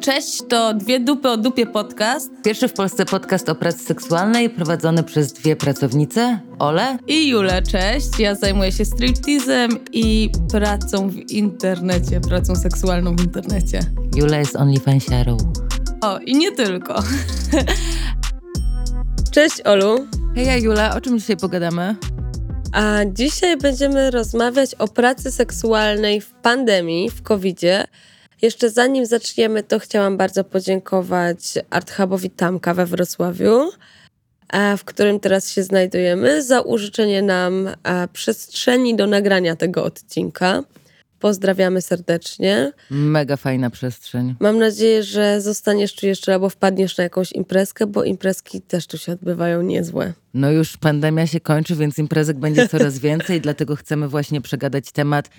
Cześć, to Dwie Dupy o Dupie podcast. Pierwszy w Polsce podcast o pracy seksualnej prowadzony przez dwie pracownice, Ole i Jule. Cześć, ja zajmuję się striptizem i pracą w internecie, pracą seksualną w internecie. Jula jest OnlyFansiarą. O, i nie tylko. Cześć Olu. Hej Jula, o czym dzisiaj pogadamy? A dzisiaj będziemy rozmawiać o pracy seksualnej w pandemii, w COVID-zie. Jeszcze zanim zaczniemy, to chciałam bardzo podziękować Art Hubowi Tamka we Wrocławiu, e, w którym teraz się znajdujemy, za użyczenie nam e, przestrzeni do nagrania tego odcinka. Pozdrawiamy serdecznie. Mega fajna przestrzeń. Mam nadzieję, że zostaniesz tu jeszcze albo wpadniesz na jakąś imprezkę, bo imprezki też tu się odbywają niezłe. No już pandemia się kończy, więc imprezek będzie coraz więcej, dlatego chcemy właśnie przegadać temat.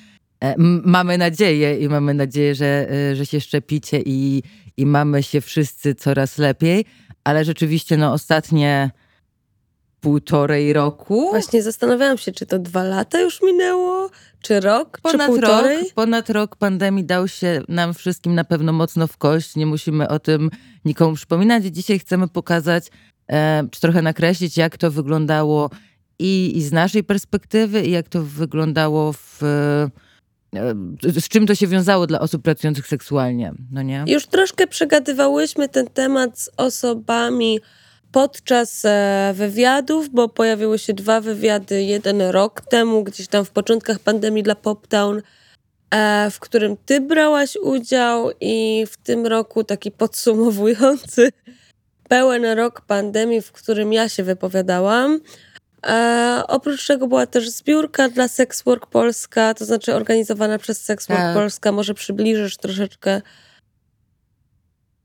E, mamy nadzieję i mamy nadzieję, że, e, że się szczepicie i, i mamy się wszyscy coraz lepiej, ale rzeczywiście no ostatnie półtorej roku. Właśnie zastanawiałam się, czy to dwa lata już minęło, czy rok, ponad czy półtorej? Rok, ponad rok pandemii dał się nam wszystkim na pewno mocno w kość. Nie musimy o tym nikomu przypominać. Dzisiaj chcemy pokazać, e, czy trochę nakreślić, jak to wyglądało i, i z naszej perspektywy, i jak to wyglądało w e, z czym to się wiązało dla osób pracujących seksualnie, no nie? Już troszkę przegadywałyśmy ten temat z osobami podczas e, wywiadów, bo pojawiły się dwa wywiady, jeden rok temu, gdzieś tam w początkach pandemii dla Poptown, e, w którym ty brałaś udział i w tym roku taki podsumowujący pełen rok pandemii, w którym ja się wypowiadałam. E, oprócz tego była też zbiórka dla Sex Work Polska, to znaczy organizowana przez Sex Work tak. Polska. Może przybliżysz troszeczkę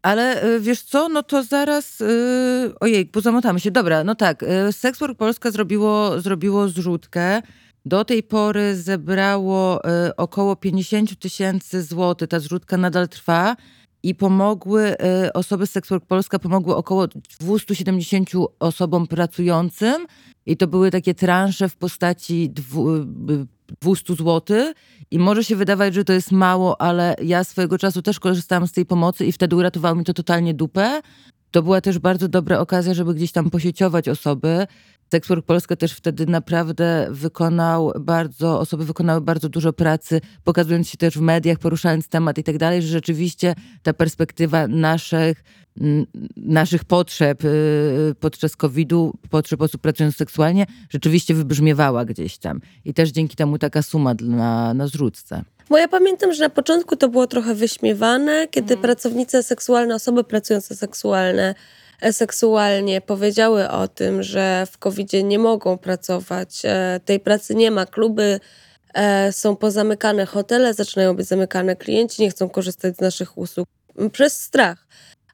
ale y, wiesz co, no to zaraz, yy, ojej, pozamotamy się. Dobra, no tak, yy, Sexwork Polska zrobiło, zrobiło zrzutkę. Do tej pory zebrało yy, około 50 tysięcy złotych. Ta zrzutka nadal trwa i pomogły, y, osoby z Sexwork Polska pomogły około 270 osobom pracującym i to były takie transze w postaci 200 zł. I może się wydawać, że to jest mało, ale ja swojego czasu też korzystałam z tej pomocy i wtedy uratowało mi to totalnie dupę. To była też bardzo dobra okazja, żeby gdzieś tam posieciować osoby. Sexwork Polska też wtedy naprawdę wykonał bardzo, osoby wykonały bardzo dużo pracy, pokazując się też w mediach, poruszając temat i tak dalej, że rzeczywiście ta perspektywa naszych, naszych potrzeb y, podczas COVID-u, potrzeb osób pracujących seksualnie, rzeczywiście wybrzmiewała gdzieś tam. I też dzięki temu taka suma na, na zrzutce. Bo ja pamiętam, że na początku to było trochę wyśmiewane, kiedy mm. pracownice seksualne, osoby pracujące seksualne seksualnie powiedziały o tym, że w covid nie mogą pracować, e, tej pracy nie ma, kluby e, są pozamykane, hotele zaczynają być zamykane, klienci nie chcą korzystać z naszych usług przez strach.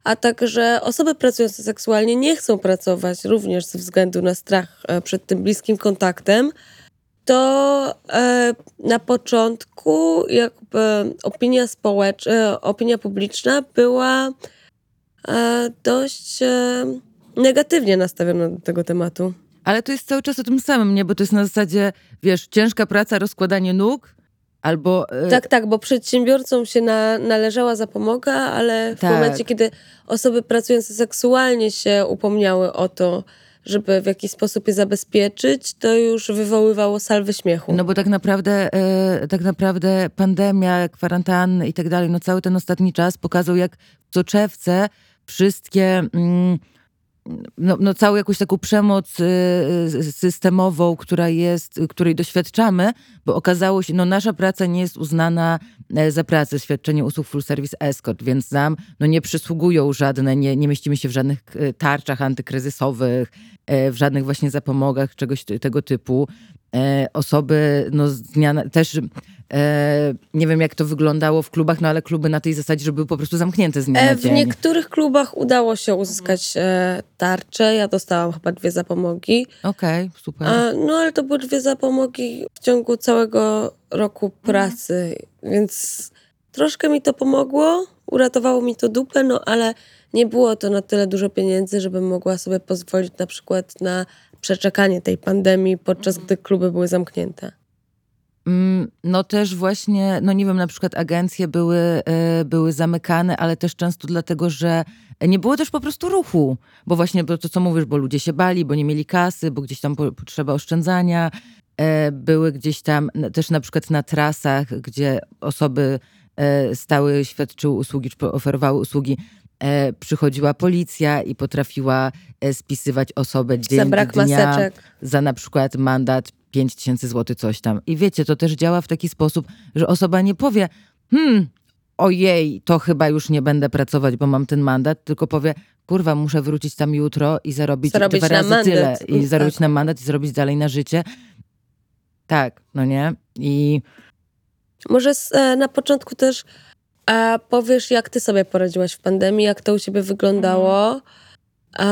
A także osoby pracujące seksualnie nie chcą pracować również ze względu na strach e, przed tym bliskim kontaktem, to na początku jakby opinia społeczna, opinia publiczna była dość e, negatywnie nastawiona do tego tematu. Ale to jest cały czas o tym samym, nie? Bo to jest na zasadzie, wiesz, ciężka praca, rozkładanie nóg, albo... Yy... Tak, tak, bo przedsiębiorcom się na, należała zapomoga, ale w tak. momencie, kiedy osoby pracujące seksualnie się upomniały o to, żeby w jakiś sposób je zabezpieczyć, to już wywoływało salwy śmiechu. No bo tak naprawdę, yy, tak naprawdę pandemia, kwarantanny i tak dalej, no cały ten ostatni czas pokazał, jak w soczewce wszystkie. Mm, no, no całą jakąś taką przemoc y, y, systemową, która jest, której doświadczamy, bo okazało się, no nasza praca nie jest uznana e, za pracę, świadczenie usług full service escort, więc nam no, nie przysługują żadne, nie, nie mieścimy się w żadnych e, tarczach antykryzysowych, e, w żadnych właśnie zapomogach, czegoś tego typu. Osoby no, z dnia na, też E, nie wiem, jak to wyglądało w klubach, no ale kluby na tej zasadzie, że były po prostu zamknięte z dnia e, W niektórych klubach udało się uzyskać e, tarcze. Ja dostałam chyba dwie zapomogi. Okej, okay, super. no ale to były dwie zapomogi w ciągu całego roku pracy, więc troszkę mi to pomogło. Uratowało mi to dupę, no ale nie było to na tyle dużo pieniędzy, żebym mogła sobie pozwolić na przykład na przeczekanie tej pandemii, podczas gdy kluby były zamknięte. Mm, no też właśnie, no nie wiem, na przykład agencje były, e, były zamykane, ale też często dlatego, że nie było też po prostu ruchu, bo właśnie to, co mówisz, bo ludzie się bali, bo nie mieli kasy, bo gdzieś tam potrzeba oszczędzania, e, były gdzieś tam też na przykład na trasach, gdzie osoby e, stały, świadczyły usługi, czy oferowały usługi, przychodziła policja i potrafiła spisywać osobę dzień za brak dnia, maseczek. za na przykład mandat 5 tysięcy złotych, coś tam. I wiecie, to też działa w taki sposób, że osoba nie powie, hmm, ojej, to chyba już nie będę pracować, bo mam ten mandat, tylko powie, kurwa, muszę wrócić tam jutro i zarobić, zarobić dwa razy mandat. tyle. I tak. zarobić na mandat i zarobić dalej na życie. Tak, no nie? I... Może e, na początku też a powiesz, jak ty sobie poradziłaś w pandemii, jak to u ciebie wyglądało. A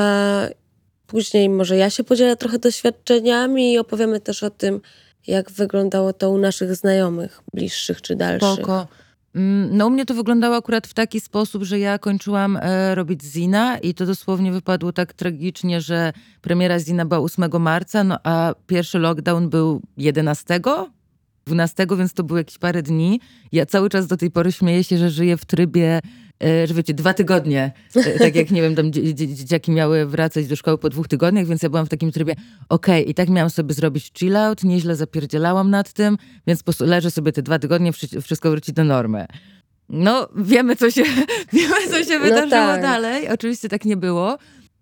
Później może ja się podzielę trochę doświadczeniami i opowiemy też o tym, jak wyglądało to u naszych znajomych, bliższych czy dalszych. Spoko. Mm, no u mnie to wyglądało akurat w taki sposób, że ja kończyłam e, robić Zina i to dosłownie wypadło tak tragicznie, że premiera Zina była 8 marca, no a pierwszy lockdown był 11, 12, więc to było jakieś parę dni. Ja cały czas do tej pory śmieję się, że żyję w trybie E, że wiecie, dwa tygodnie, e, tak jak nie wiem, tam dzieciaki miały wracać do szkoły po dwóch tygodniach, więc ja byłam w takim trybie, okej, okay, i tak miałam sobie zrobić chill out, nieźle zapierdzielałam nad tym, więc po prostu leżę sobie te dwa tygodnie, wszystko wróci do normy. No, wiemy, co się, wiemy, co się no wydarzyło no tak. dalej. Oczywiście tak nie było.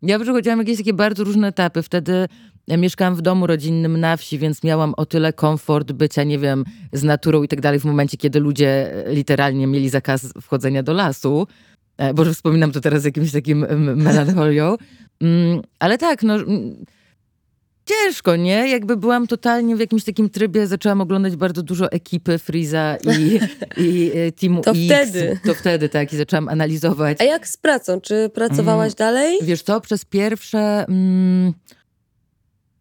Ja przechodziłam jakieś takie bardzo różne etapy. Wtedy ja mieszkałam w domu rodzinnym na wsi, więc miałam o tyle komfort bycia, nie wiem, z naturą i tak dalej w momencie, kiedy ludzie literalnie mieli zakaz wchodzenia do lasu. E, Boże, wspominam to teraz z jakimś takim melancholią. Mm, ale tak, no ciężko, nie? Jakby byłam totalnie w jakimś takim trybie, zaczęłam oglądać bardzo dużo ekipy Freeza i, i e, Teamu to X. wtedy. To wtedy, tak, i zaczęłam analizować. A jak z pracą? Czy pracowałaś mm, dalej? Wiesz co, przez pierwsze... Mm,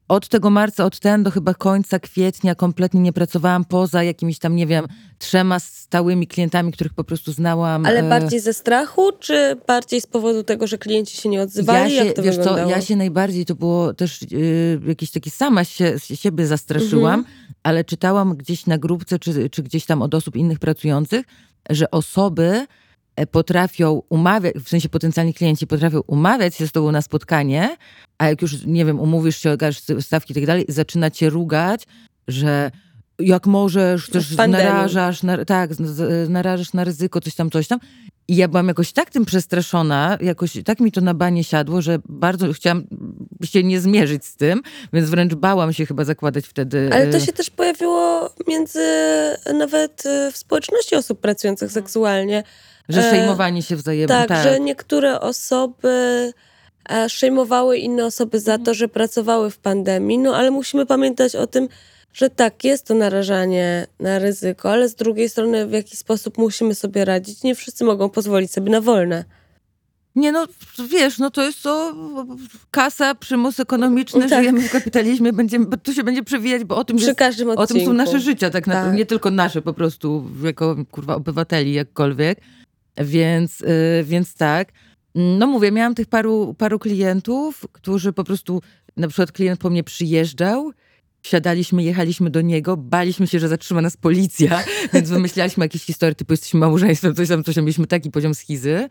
od tego marca, od ten do chyba końca kwietnia kompletnie nie pracowałam poza jakimiś tam, nie wiem, trzema stałymi klientami, których po prostu znałam. Ale e, bardziej ze strachu, czy bardziej z powodu tego, że klienci się nie odzywali? Ja się, Jak to wiesz wyglądało? co, ja się najbardziej, to było też yy, jakiś taki, sama się, siebie zastraszyłam, mhm. ale czytałam gdzieś na grupce, czy, czy gdzieś tam od osób innych pracujących, że osoby potrafią umawiać, w sensie potencjalni klienci potrafią umawiać się z tobą na spotkanie, a jak już, nie wiem, umówisz się, ogarniasz stawki i tak dalej, zaczyna cię rugać, że jak możesz, też narażasz, na, tak, narażasz na ryzyko, coś tam, coś tam. I ja byłam jakoś tak tym przestraszona, jakoś tak mi to na banie siadło, że bardzo chciałam się nie zmierzyć z tym, więc wręcz bałam się chyba zakładać wtedy. Ale to e, się też pojawiło między nawet e, w społeczności osób pracujących seksualnie że e, szejmowanie się wzajemnie. Tak, tak, że niektóre osoby e, szejmowały inne osoby za to, że pracowały w pandemii, no ale musimy pamiętać o tym, że tak, jest to narażanie na ryzyko, ale z drugiej strony w jaki sposób musimy sobie radzić. Nie wszyscy mogą pozwolić sobie na wolne. Nie no, wiesz, no to jest to kasa, przymus ekonomiczny, tak. żyjemy w kapitalizmie, będziemy, to się będzie przewijać, bo o tym, Przy jest, każdym o tym są nasze życia, tak naprawdę, tak. nie tylko nasze po prostu, jako kurwa obywateli jakkolwiek. Więc, y, więc tak. No mówię, miałam tych paru, paru klientów, którzy po prostu, na przykład klient po mnie przyjeżdżał, wsiadaliśmy, jechaliśmy do niego, baliśmy się, że zatrzyma nas policja, więc wymyślaliśmy jakieś historie typu jesteśmy małżeństwem, coś tam, coś tam, mieliśmy taki poziom schizy.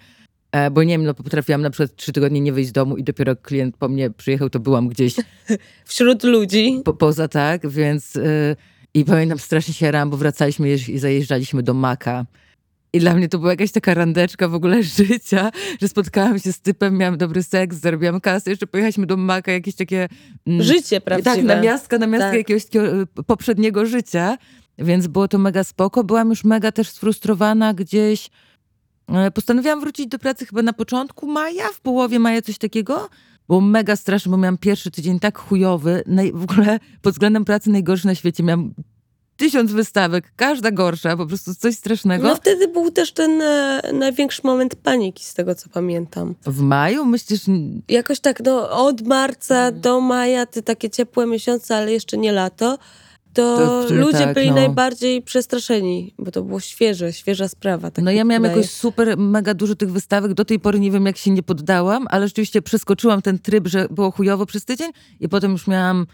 E, bo nie wiem, no potrafiłam na przykład trzy tygodnie nie wyjść z domu i dopiero klient po mnie przyjechał, to byłam gdzieś. Wśród ludzi. Po, poza tak, więc... Yy, I pamiętam, strasznie się ram, bo wracaliśmy i zajeżdżaliśmy do Maka. I dla mnie to była jakaś taka randeczka w ogóle życia, że spotkałam się z typem, miałam dobry seks, zarobiłam kasę, jeszcze pojechaliśmy do Maka, jakieś takie... Mm, Życie prawdziwe. Tak, na miastkę, na miastkę tak. jakiegoś y, poprzedniego życia, więc było to mega spoko. Byłam już mega też sfrustrowana gdzieś. E, postanowiłam wrócić do pracy chyba na początku maja, w połowie maja coś takiego. Było mega straszne, bo miałam pierwszy tydzień tak chujowy, w ogóle pod względem pracy najgorszy na świecie. Miałam tysiąc wystawek, każda gorsza, po prostu coś strasznego. No wtedy był też ten e, największy moment paniki, z tego co pamiętam. W maju myślisz? Jakoś tak, no od marca hmm. do maja, te takie ciepłe miesiące, ale jeszcze nie lato, to, to ludzie tak, byli no. najbardziej przestraszeni, bo to było świeże, świeża sprawa. Tak no ja miałam jakoś super, mega dużo tych wystawek, do tej pory nie wiem jak się nie poddałam, ale rzeczywiście przeskoczyłam ten tryb, że było chujowo przez tydzień i potem już miałam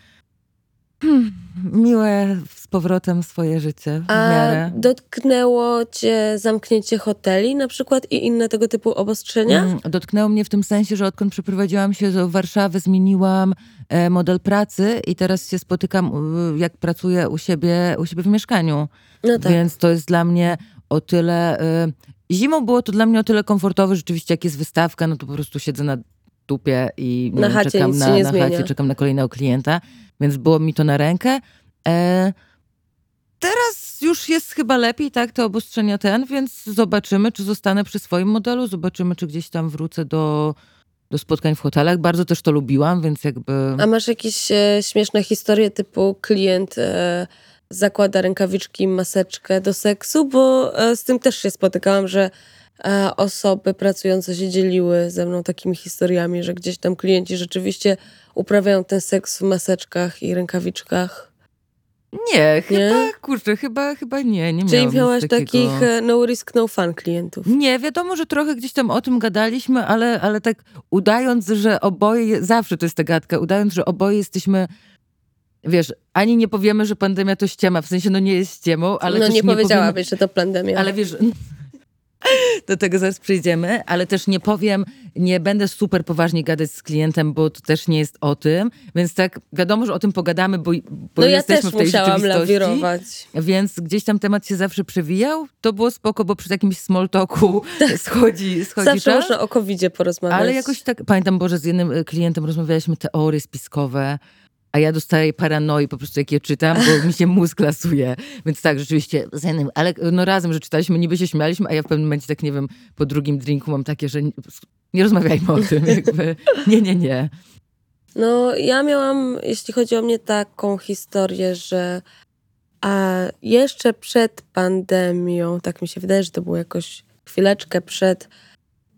Hmm, miłe z powrotem swoje życie A miarę. dotknęło cię zamknięcie hoteli na przykład i inne tego typu obostrzenia? Mm, Dotknęło mnie w tym sensie, że odkąd przeprowadziłam się do Warszawy, zmieniłam e, model pracy i teraz się spotykam, jak pracuję u siebie, u siebie w mieszkaniu. No tak. Więc to jest dla mnie o tyle. Y, zimą było to dla mnie o tyle komfortowe, rzeczywiście, jak jest wystawka, no to po prostu siedzę na dupie i Na chacie czekam na, nie na zmienia. chacie, czekam na kolejnego klienta, więc było mi to na rękę. E, teraz już jest chyba lepiej, tak, te obostrzenia ten, więc zobaczymy, czy zostanę przy swoim modelu, zobaczymy, czy gdzieś tam wrócę do, do spotkań w hotelach. Bardzo też to lubiłam, więc jakby... A masz jakieś e, śmieszne historie typu klient e, zakłada rękawiczki maseczkę do seksu? Bo e, z tym też się spotykałam, że osoby pracujące się dzieliły ze mną takimi historiami, że gdzieś tam klienci rzeczywiście uprawiają ten seks w maseczkach i rękawiczkach. Nie, chyba, Nie? kurczę, chyba, chyba nie, nie Czyli miałaś takiego. takich e, no risk, no fun klientów. Nie, wiadomo, że trochę gdzieś tam o tym gadaliśmy, ale, ale tak udając, że oboje, zawsze to jest ta gadka, udając, że oboje jesteśmy, wiesz, ani nie powiemy, że pandemia to ściema, w sensie no nie jest ściemą, ale no nie nie powiedziałabyś, że to pandemia. Ale wiesz, do tego zaraz przejdziemy, ale też nie powiem, nie będę super poważnie gadać z klientem, bo to też nie jest o tym, więc tak wiadomo, że o tym pogadamy, bo, bo no ja jesteśmy też w tej musiałam lawirować. Więc gdzieś tam temat się zawsze przewijał. To było spoko, bo przy jakimś small talku schodzi, schodzi Zawsze czas. można o covid porozmawiać. Ale jakoś tak, pamiętam, Boże, z jednym y, klientem rozmawialiśmy teorie spiskowe, a ja dostaję paranoi po prostu, jak je czytam, bo mi się mózg lasuje. Więc tak, rzeczywiście, z jednym, ale no razem, że czytaliśmy, niby się śmialiśmy, a ja w pewnym momencie, tak nie wiem, po drugim drinku mam takie, że nie, nie rozmawiajmy o tym, jakby, nie, nie, nie. No, ja miałam, jeśli chodzi o mnie, taką historię, że a jeszcze przed pandemią, tak mi się wydaje, że to było jakoś chwileczkę przed,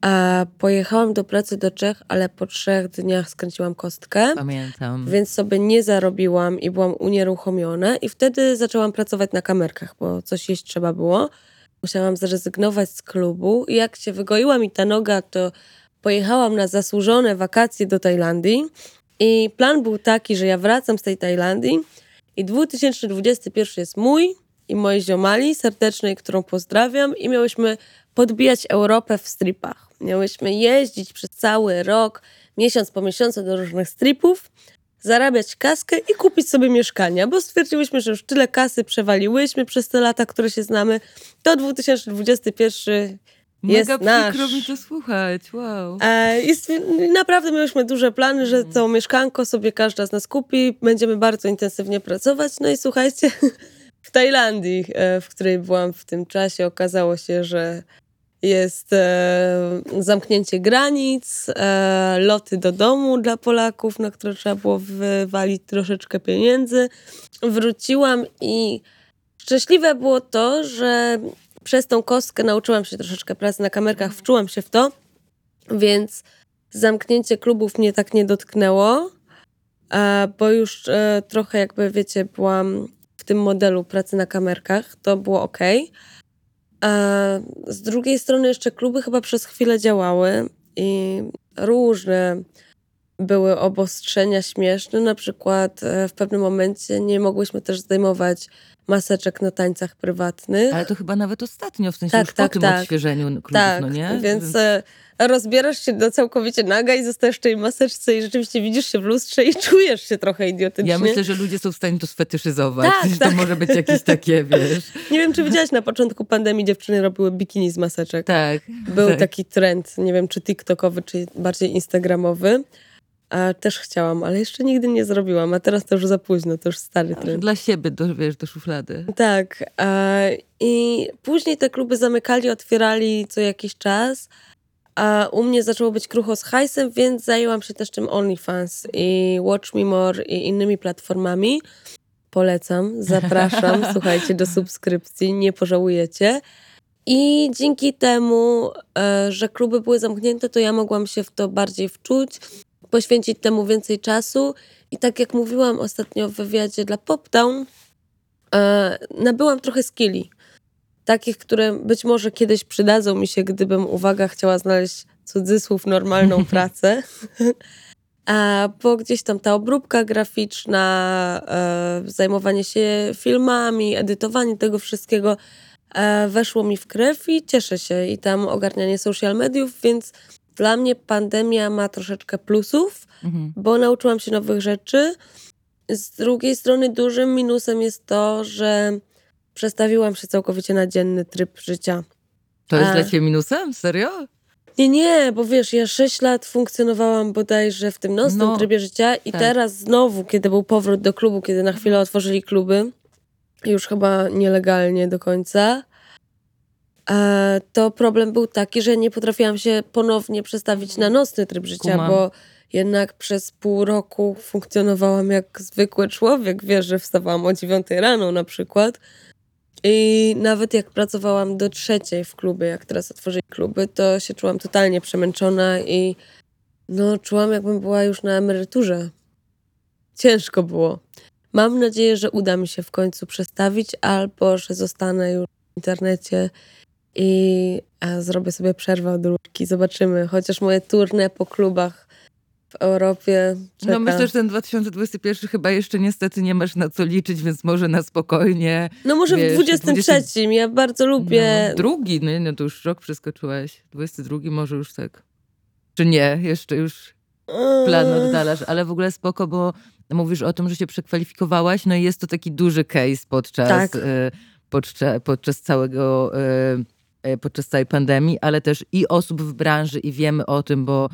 a pojechałam do pracy do Czech, ale po trzech dniach skręciłam kostkę, Pamiętam. więc sobie nie zarobiłam i byłam unieruchomiona i wtedy zaczęłam pracować na kamerkach, bo coś jeść trzeba było. Musiałam zrezygnować z klubu i jak się wygoiła mi ta noga, to pojechałam na zasłużone wakacje do Tajlandii i plan był taki, że ja wracam z tej Tajlandii i 2021 jest mój i mojej ziomali serdecznej, którą pozdrawiam i miałyśmy podbijać Europę w stripach. Miałyśmy jeździć przez cały rok, miesiąc po miesiącu do różnych stripów, zarabiać kaskę i kupić sobie mieszkania, bo stwierdziłyśmy, że już tyle kasy przewaliłyśmy przez te lata, które się znamy, to 2021 jest Mega nasz. przykro mi to słuchać, wow. E, naprawdę miałyśmy duże plany, że to mieszkanko sobie każda z nas kupi, będziemy bardzo intensywnie pracować. No i słuchajcie, w Tajlandii, e, w której byłam w tym czasie, okazało się, że jest e, zamknięcie granic, e, loty do domu dla Polaków, na które trzeba było wywalić troszeczkę pieniędzy. Wróciłam i szczęśliwe było to, że przez tą kostkę nauczyłam się troszeczkę pracy na kamerkach, wczułam się w to, więc zamknięcie klubów mnie tak nie dotknęło, e, bo już e, trochę jakby, wiecie, byłam w tym modelu pracy na kamerkach, to było ok. Z drugiej strony jeszcze kluby chyba przez chwilę działały i różne były obostrzenia śmieszne, na przykład e, w pewnym momencie nie mogłyśmy też zdejmować maseczek na tańcach prywatnych. Ale to chyba nawet ostatnio, w sensie Tak, już tak, po tym tak. odświeżeniu klubów, tak, no nie? więc e, rozbierasz się do całkowicie naga i zostajesz w tej maseczce i rzeczywiście widzisz się w lustrze i czujesz się trochę idiotycznie. Ja myślę, że ludzie są w stanie to sfetyszyzować. Tak, sensie tak. To może być jakieś takie, wiesz. Nie wiem, czy widziałaś na początku pandemii dziewczyny robiły bikini z maseczek. Tak. Był tak. taki trend, nie wiem, czy tiktokowy, czy bardziej instagramowy. A też chciałam, ale jeszcze nigdy nie zrobiłam, a teraz to już za późno, to już stary trend. Dla siebie, do, wiesz, do szuflady. Tak. I później te kluby zamykali, otwierali co jakiś czas. A u mnie zaczęło być krucho z hajsem, więc zajęłam się też tym OnlyFans i Watch Me More i innymi platformami. Polecam, zapraszam, słuchajcie, do subskrypcji, nie pożałujecie. I dzięki temu, e, że kluby były zamknięte, to ja mogłam się w to bardziej wczuć, poświęcić temu więcej czasu. I tak jak mówiłam ostatnio w wywiadzie dla Popdown, e, nabyłam trochę skilli. Takich, które być może kiedyś przydadzą mi się, gdybym, uwaga, chciała znaleźć cudzysłów normalną pracę. A, bo gdzieś tam ta obróbka graficzna, e, zajmowanie się filmami, edytowanie tego wszystkiego e, weszło mi w krew i cieszę się. I tam ogarnianie social mediów, więc dla mnie pandemia ma troszeczkę plusów, mhm. bo nauczyłam się nowych rzeczy. Z drugiej strony dużym minusem jest to, że przestawiłam się całkowicie na dzienny tryb życia. To jest A... dla ciebie minusem? Serio? Nie, nie, bo wiesz, ja 6 lat funkcjonowałam bodajże w tym nocnym no, trybie życia i tak. teraz znowu, kiedy był powrót do klubu, kiedy na chwilę otworzyli kluby, już chyba nielegalnie do końca, e, to problem był taki, że nie potrafiłam się ponownie przestawić na nocny tryb życia, Kumam. bo jednak przez pół roku funkcjonowałam jak zwykły człowiek. Wiesz, że wstawałam o 9 rano na przykład i nawet jak pracowałam do trzeciej w klubie, jak teraz otworzyli kluby, to się czułam totalnie przemęczona i no, czułam, jakbym była już na emeryturze. Ciężko było. Mam nadzieję, że uda mi się w końcu przestawić, albo że zostanę już w internecie i zrobię sobie przerwę od różki. Zobaczymy. Chociaż moje turne po klubach w Europie. Czeka. No myślę, że ten 2021 chyba jeszcze niestety nie masz na co liczyć, więc może na spokojnie. No może wiesz, w 23. 20... Ja bardzo lubię. No, drugi, no, no to już rok przeskoczyłeś. 22 może już tak. Czy nie? Jeszcze już plan oddalasz, ale w ogóle spoko, bo mówisz o tym, że się przekwalifikowałaś, no i jest to taki duży case podczas, tak. y, podczas, podczas całego y, podczas całej pandemii, ale też i osób w branży i wiemy o tym, bo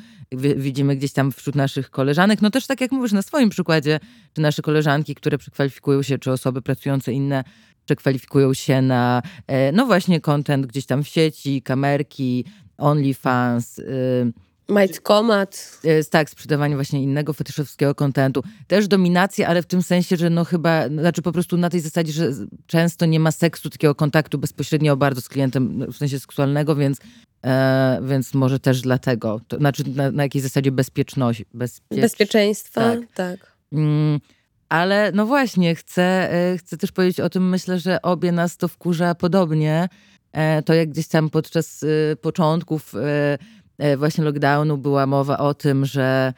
widzimy gdzieś tam wśród naszych koleżanek, no też tak jak mówisz na swoim przykładzie, czy nasze koleżanki, które przekwalifikują się, czy osoby pracujące inne przekwalifikują się na, e, no właśnie, content gdzieś tam w sieci, kamerki, OnlyFans, y, Majtkomat. Tak, sprzedawanie właśnie innego fetyszowskiego kontentu. Też dominacja, ale w tym sensie, że no chyba, znaczy po prostu na tej zasadzie, że często nie ma seksu, takiego kontaktu bezpośrednio bardzo z klientem, w sensie seksualnego, więc, e, więc może też dlatego. To znaczy na, na jakiej zasadzie bezpieczności. Bezpiecz... Bezpieczeństwa, tak. tak. Mm, ale no właśnie, chcę, e, chcę też powiedzieć o tym, myślę, że obie nas to wkurza podobnie. E, to jak gdzieś tam podczas e, początków E, właśnie lockdownu była mowa o tym, że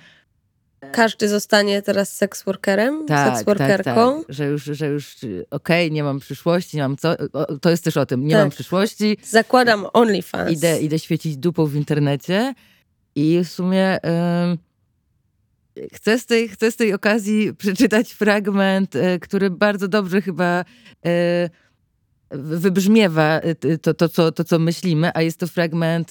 każdy zostanie teraz seksworkerem, tak, seksworkerką. Tak, tak. Że już, że już okej, okay, nie mam przyszłości, nie mam co. To jest też o tym, nie tak. mam przyszłości. Zakładam OnlyFans. Idę, idę świecić dupą w internecie i w sumie yy, chcę, z tej, chcę z tej okazji przeczytać fragment, yy, który bardzo dobrze chyba yy, wybrzmiewa to, to, co, to, co myślimy, a jest to fragment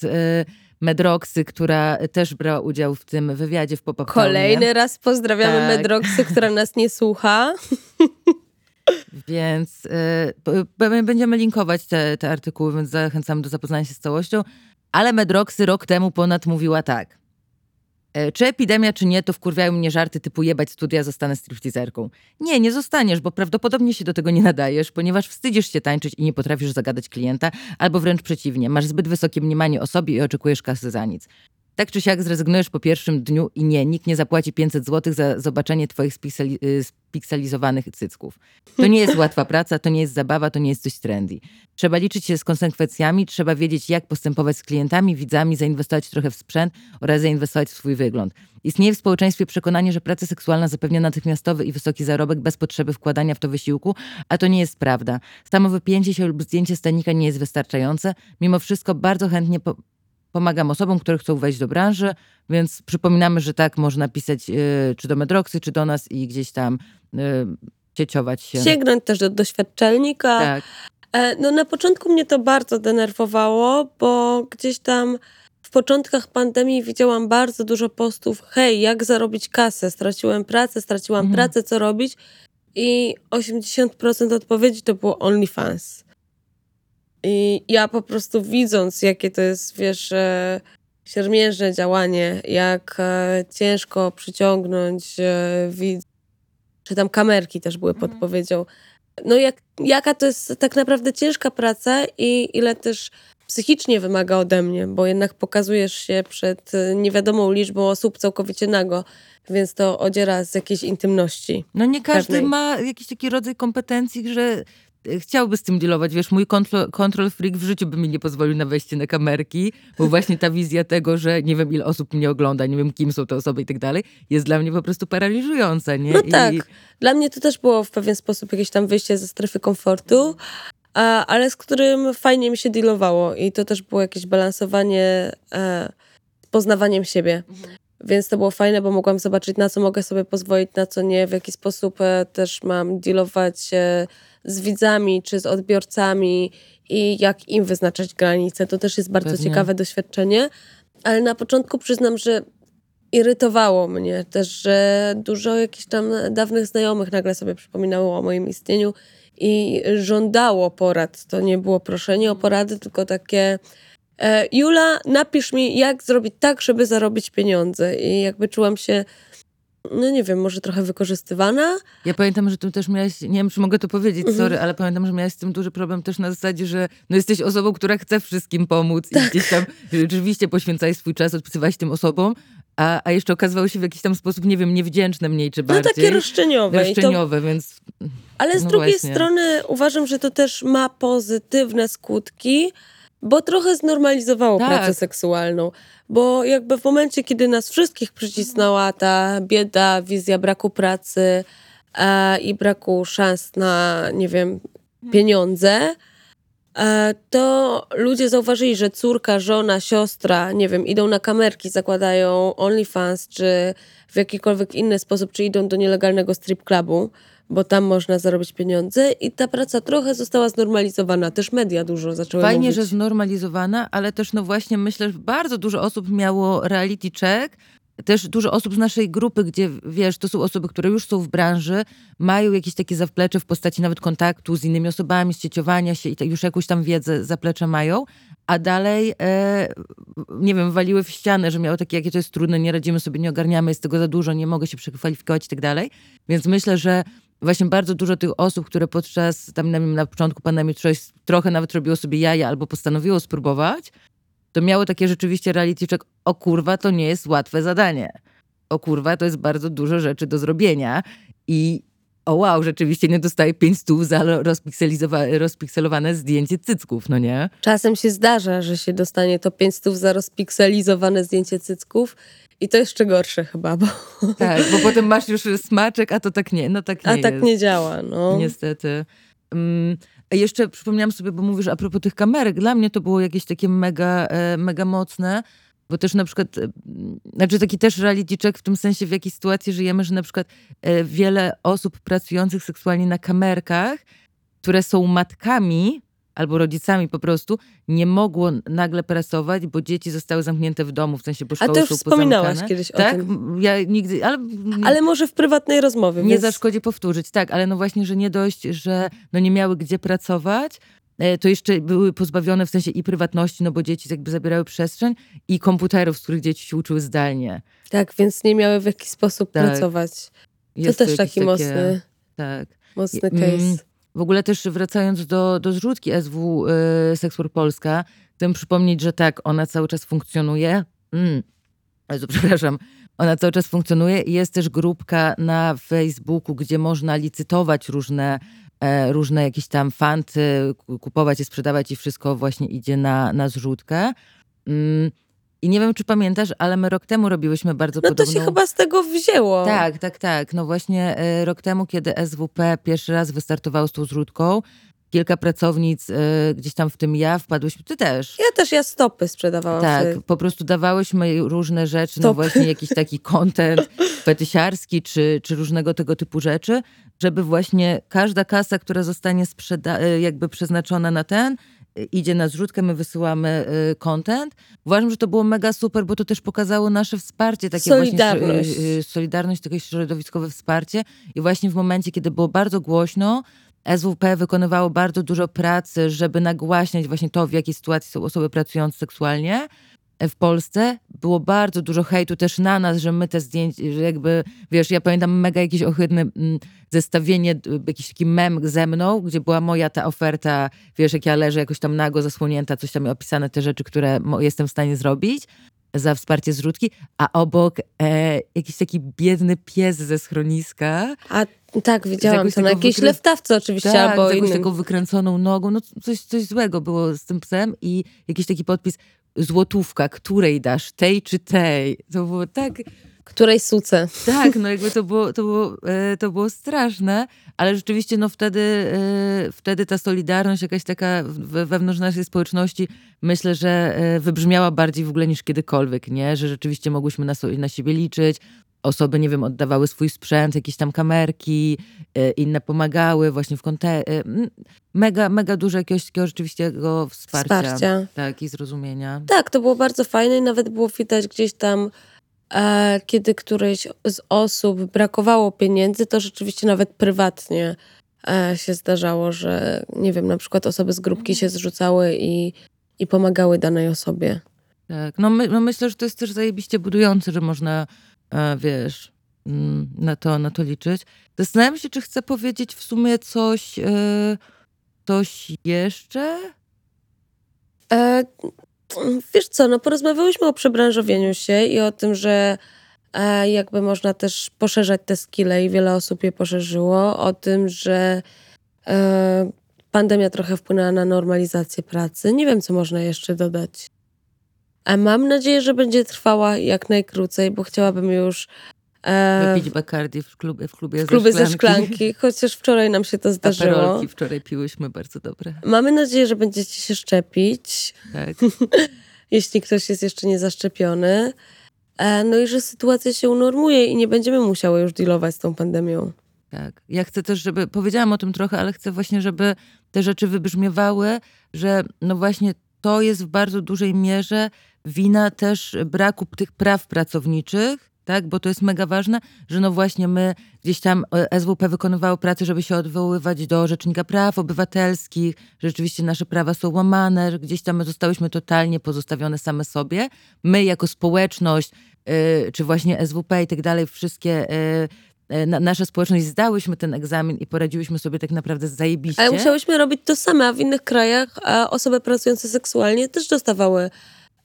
Medroxy, która też brała udział w tym wywiadzie w pop Kolejny raz pozdrawiamy tak. Medroxy, która nas nie słucha. Więc y, będziemy linkować te, te artykuły, więc zachęcam do zapoznania się z całością. Ale Medroxy rok temu ponad mówiła tak. E, czy epidemia, czy nie, to wkurwiają mnie żarty typu jebać studia, zostanę stripteaserką. Nie, nie zostaniesz, bo prawdopodobnie się do tego nie nadajesz, ponieważ wstydzisz się tańczyć i nie potrafisz zagadać klienta, albo wręcz przeciwnie, masz zbyt wysokie mniemanie o sobie i oczekujesz kasy za nic. Tak czy siak zrezygnujesz po pierwszym dniu i nie, nikt nie zapłaci 500 zł za zobaczenie twoich spikseli, y, spikselizowanych cycków. To nie jest łatwa praca, to nie jest zabawa, to nie jest coś trendy. Trzeba liczyć się z konsekwencjami, trzeba wiedzieć jak postępować z klientami, widzami, zainwestować trochę w sprzęt oraz zainwestować w swój wygląd. Istnieje w społeczeństwie przekonanie, że praca seksualna zapewnia natychmiastowy i wysoki zarobek bez potrzeby wkładania w to wysiłku, a to nie jest prawda. Samo wypięcie się lub zdjęcie stanika nie jest wystarczające. Mimo wszystko bardzo chętnie po pomagam osobom, które chcą wejść do branży, więc przypominamy, że tak można pisać y, czy do Medroxy, czy do nas i gdzieś tam y, cieciować się. Sięgnąć też do doświadczalnika. Tak. E, no na początku mnie to bardzo denerwowało, bo gdzieś tam w początkach pandemii widziałam bardzo dużo postów, hej, jak zarobić kasę, straciłem pracę, straciłam mhm. pracę, co robić? I 80% odpowiedzi to było OnlyFans. I ja po prostu widząc, jakie to jest, wiesz, e, siermiężne działanie, jak e, ciężko przyciągnąć e, widz, czy tam kamerki też były mhm. podpowiedzią. No jak, jaka to jest tak naprawdę ciężka praca i ile też psychicznie wymaga ode mnie, bo jednak pokazujesz się przed niewiadomą liczbą osób całkowicie nago, więc to odziera z jakiejś intymności. No nie każdy pewnej. ma jakiś taki rodzaj kompetencji, że chciałby z tym dealować. Wiesz, mój control, freak w życiu by mi nie pozwolił na wejście na kamerki, bo właśnie ta wizja tego, że nie wiem ile osób mnie ogląda, nie wiem kim są te osoby i tak dalej, jest dla mnie po prostu paraliżująca, nie? No I... tak. Dla mnie to też było w pewien sposób jakieś tam wyjście ze strefy komfortu, a, ale z którym fajnie mi się dealowało i to też było jakieś balansowanie e, poznawaniem siebie. Mhm. Więc to było fajne, bo mogłam zobaczyć, na co mogę sobie pozwolić, na co nie, w jaki sposób e, też mam dealować e, z widzami czy z odbiorcami i jak im wyznaczać granice. To też jest bardzo Pewnie. ciekawe doświadczenie. Ale na początku przyznam, że irytowało mnie też, że dużo jakichś tam dawnych znajomych nagle sobie przypominało o moim istnieniu i żądało porad. To nie było proszenie o porady, tylko takie e, Jula, napisz mi, jak zrobić tak, żeby zarobić pieniądze. I jakby czułam się no nie wiem, może trochę wykorzystywana. Ja pamiętam, że tu też miałaś, nie wiem, czy mogę to powiedzieć, mhm. sorry, ale pamiętam, że miałaś z tym duży problem też na zasadzie, że no jesteś osobą, która chce wszystkim pomóc tak. i gdzieś tam rzeczywiście poświęcałeś swój czas, odpisywałaś tym osobom, a, a jeszcze okazywało się w jakiś tam sposób, nie wiem, niewdzięczne mniej czy bardziej. No takie roszczeniowe. Roszczeniowe, to... więc... Ale z no drugiej właśnie. strony uważam, że to też ma pozytywne skutki, bo trochę znormalizowało tak. pracę seksualną. Bo jakby w momencie, kiedy nas wszystkich przycisnęła ta bieda, wizja braku pracy e, i braku szans na, nie wiem, pieniądze, e, to ludzie zauważyli, że córka, żona, siostra, nie wiem, idą na kamerki, zakładają OnlyFans, czy w jakikolwiek inny sposób, czy idą do nielegalnego strip clubu bo tam można zarobić pieniądze i ta praca trochę została znormalizowana. Też media dużo zaczęły Fajnie, mówić. że znormalizowana, ale też no właśnie myślę, że bardzo dużo osób miało reality check, też dużo osób z naszej grupy, gdzie wiesz, to są osoby, które już są w branży, mają jakieś takie zaplecze w postaci nawet kontaktu z innymi osobami, ścieciowania się i tak już jakąś tam wiedzę, zaplecze mają, a dalej, e, nie wiem, waliły w ścianę, że miały takie, jakie to jest trudne, nie radzimy sobie, nie ogarniamy, jest tego za dużo, nie mogę się przekwalifikować i tak dalej. Więc myślę, że właśnie bardzo dużo tych osób, które podczas, tam na, na początku pandemii coś, trochę nawet robiło sobie jaja albo postanowiło spróbować, to miało takie rzeczywiście reality check, o kurwa, to nie jest łatwe zadanie. O kurwa, to jest bardzo dużo rzeczy do zrobienia i o wow, rzeczywiście nie dostaje 5 stów za rozpikselowane zdjęcie cycków, no nie? Czasem się zdarza, że się dostanie to 5 stów za rozpikselizowane zdjęcie cycków i to jeszcze gorsze chyba, bo... Tak, bo potem masz już smaczek, a to tak nie, no tak nie A tak jest. nie działa, no. Niestety. Um, jeszcze przypomniałam sobie, bo mówisz a propos tych kamerek, dla mnie to było jakieś takie mega, e, mega mocne, bo też na przykład, e, znaczy taki też reality check w tym sensie, w jakiej sytuacji żyjemy, że na przykład e, wiele osób pracujących seksualnie na kamerkach, które są matkami, albo rodzicami po prostu nie mogło nagle pracować, bo dzieci zostały zamknięte w domu, w sensie bo szkoły A to już są wspominałaś kiedyś tak? o tym. Ja nigdy, ale... Ale może w prywatnej rozmowie. Nie więc... zaszkodzi powtórzyć, tak, ale no właśnie, że nie dość, że no nie miały gdzie pracować, to jeszcze były pozbawione w sensie i prywatności, no bo dzieci jakby zabierały przestrzeń i komputerów, z których dzieci się uczyły zdalnie. Tak, więc nie miały w jakiś sposób tak. pracować. To Jest też taki takie, mocny, tak. mocny mm, case. W ogóle też wracając do, do zrzutki SW y, Sekswor Polska, chcę przypomnieć, że tak, ona cały czas funkcjonuje. Mm. Jezu, przepraszam. Ona cały czas funkcjonuje i jest też grupka na Facebooku, gdzie można licytować różne, e, różne jakieś tam fanty, kupować i sprzedawać i wszystko właśnie idzie na, na zrzutkę. Mm. I nie wiem, czy pamiętasz, ale my rok temu robiłyśmy bardzo no podobną... No to się chyba z tego wzięło. Tak, tak, tak. No właśnie e, rok temu, kiedy SWP pierwszy raz wystartowało z tą zrzutką, kilka pracownic, y, gdzieś tam w tym ja, wpadłyśmy, ty też. Ja też, ja stopy sprzedawałam. Tak, po prostu dawałyśmy różne rzeczy, no no właśnie jakiś taki content fetysiarski, czy, czy różnego tego typu rzeczy, żeby właśnie każda kasa, która zostanie sprzeda- y, jakby przeznaczona na ten, idzie na zrzutkę, my wysyłamy content. Uważam, że to było mega super, bo to też pokazało nasze wsparcie, takie solidarność. właśnie solidarność, takie środowiskowe wsparcie. I właśnie w momencie, kiedy było bardzo głośno, SWP wykonywało bardzo dużo pracy, żeby nagłaśniać właśnie to, w jakiej sytuacji są osoby pracujące seksualnie w Polsce było bardzo dużo hejtu też na nas, że my te zdjęcia, że jakby, wiesz, ja pamiętam mega jakieś ohydne mm, zestawienie, jakiś taki mem ze mną, gdzie była moja ta oferta, wiesz, jak ja leżę jakoś tam nago zasłonięta, coś tam opisane, te rzeczy, które jestem w stanie zrobić. Za wsparcie zrzutki, a obok e, jakiś taki biedny pies ze schroniska. A tak, widziałam to na taką jakiejś wykrę- lewtawce oczywiście, Tak, albo jakąś taką wykręconą nogą, no coś, coś złego było z tym psem i jakiś taki podpis złotówka, której dasz, tej czy tej. To było tak, Której suce. tak, no jakby to było, to było, e, to było straszne, ale rzeczywiście no wtedy, e, wtedy ta solidarność jakaś taka wewnątrz naszej społeczności myślę, że e, wybrzmiała bardziej w ogóle niż kiedykolwiek, nie? Że rzeczywiście mogłyśmy na, na siebie liczyć. Osoby, nie wiem, oddawały swój sprzęt, jakieś tam kamerki, inne pomagały właśnie w konte... Mega, mega dużo jakiegoś takiego rzeczywistego wsparcia. Wsparcia. Tak, i zrozumienia. Tak, to było bardzo fajne i nawet było widać gdzieś tam, kiedy którejś z osób brakowało pieniędzy, to rzeczywiście nawet prywatnie e, się zdarzało, że nie wiem, na przykład osoby z grupki się zrzucały i, i pomagały danej osobie. Tak, no, my, no myślę, że to jest też zajebiście budujące, że można, e, wiesz, mm, na to, na to liczyć. Zastanawiam się, czy chcę powiedzieć w sumie coś, e, coś jeszcze? E, wiesz co, no porozmawiałyśmy o przebranżowieniu się i o tym, że e, jakby można też poszerzać te skille i wiele osób je poszerzyło. O tym, że e, pandemia trochę wpłynęła na normalizację pracy. Nie wiem, co można jeszcze dodać. A mam nadzieję, że będzie trwała jak najkrócej, bo chciałabym już Wypić Bacardi w klubie, w klubie, w ze ze szklanki. szklanki, chociaż wczoraj nam się to zdarzyło. Aperolki wczoraj piłyśmy, bardzo dobre. Mamy nadzieję, że będziecie się szczepić. Tak. jeśli ktoś jest jeszcze nie zaszczepiony. E, No i że sytuacja się unormuje i nie będziemy musiały już dealować z tą pandemią. Tak. Ja chcę też, żeby, powiedziałam o tym trochę, ale chcę właśnie, żeby te rzeczy wybrzmiewały, że no właśnie to jest w bardzo dużej mierze wina też braku tych praw pracowniczych, tak? Bo to jest mega ważne, że no właśnie my gdzieś tam e, SWP wykonywało pracę, żeby się odwoływać do Rzecznika Praw Obywatelskich, że rzeczywiście nasze prawa są łamane, że gdzieś tam my zostałyśmy totalnie pozostawione same sobie. My jako społeczność, y, czy właśnie SWP i tak dalej, wszystkie y, y, na, nasza społeczność zdałyśmy ten egzamin i poradziłyśmy sobie tak naprawdę zajebiście. Ale musiałyśmy robić to same, a w innych krajach e, osoby pracujące seksualnie też dostawały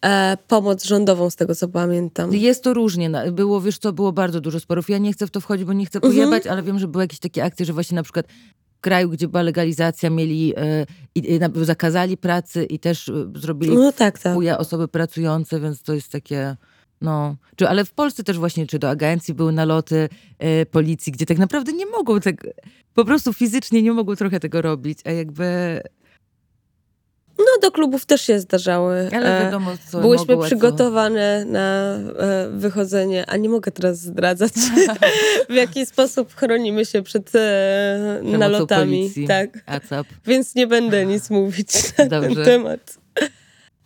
e, pomoc rządową, z tego co pamiętam. Jest to różnie. na- Było, wiesz co, było bardzo dużo sporów. Ja nie chcę w to wchodzić, bo nie chcę pojebać, ale wiem, że były jakieś takie akcje, że właśnie na przykład w kraju, gdzie była legalizacja, mieli e, i, i na- zakazali pracy i też e, zrobili No tak, tak. osoby pracujące, więc to jest takie... No, czy, ale w Polsce też właśnie, czy do agencji były naloty e, policji, gdzie tak naprawdę nie mogą tego, po prostu fizycznie nie mogą trochę tego robić, a jakby, No do klubów też się zdarzały. ale E, wiadomo co Byłyśmy mogą, a co- przygotowane na e, wychodzenie, a nie mogę teraz zdradzać, w jaki sposób chronimy się przed e, nalotami. policji. Tak. A co? Więc nie będę nic mówić na ten temat.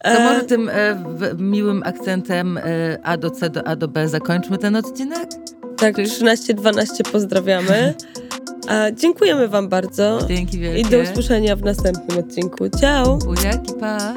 To może tym e, w, miłym akcentem e, A do C do A do B zakończmy ten odcinek? Tak, 13-12 pozdrawiamy. A dziękujemy Wam bardzo. Dzięki wielkie. I do usłyszenia w następnym odcinku. Ciao! Buziaki, pa!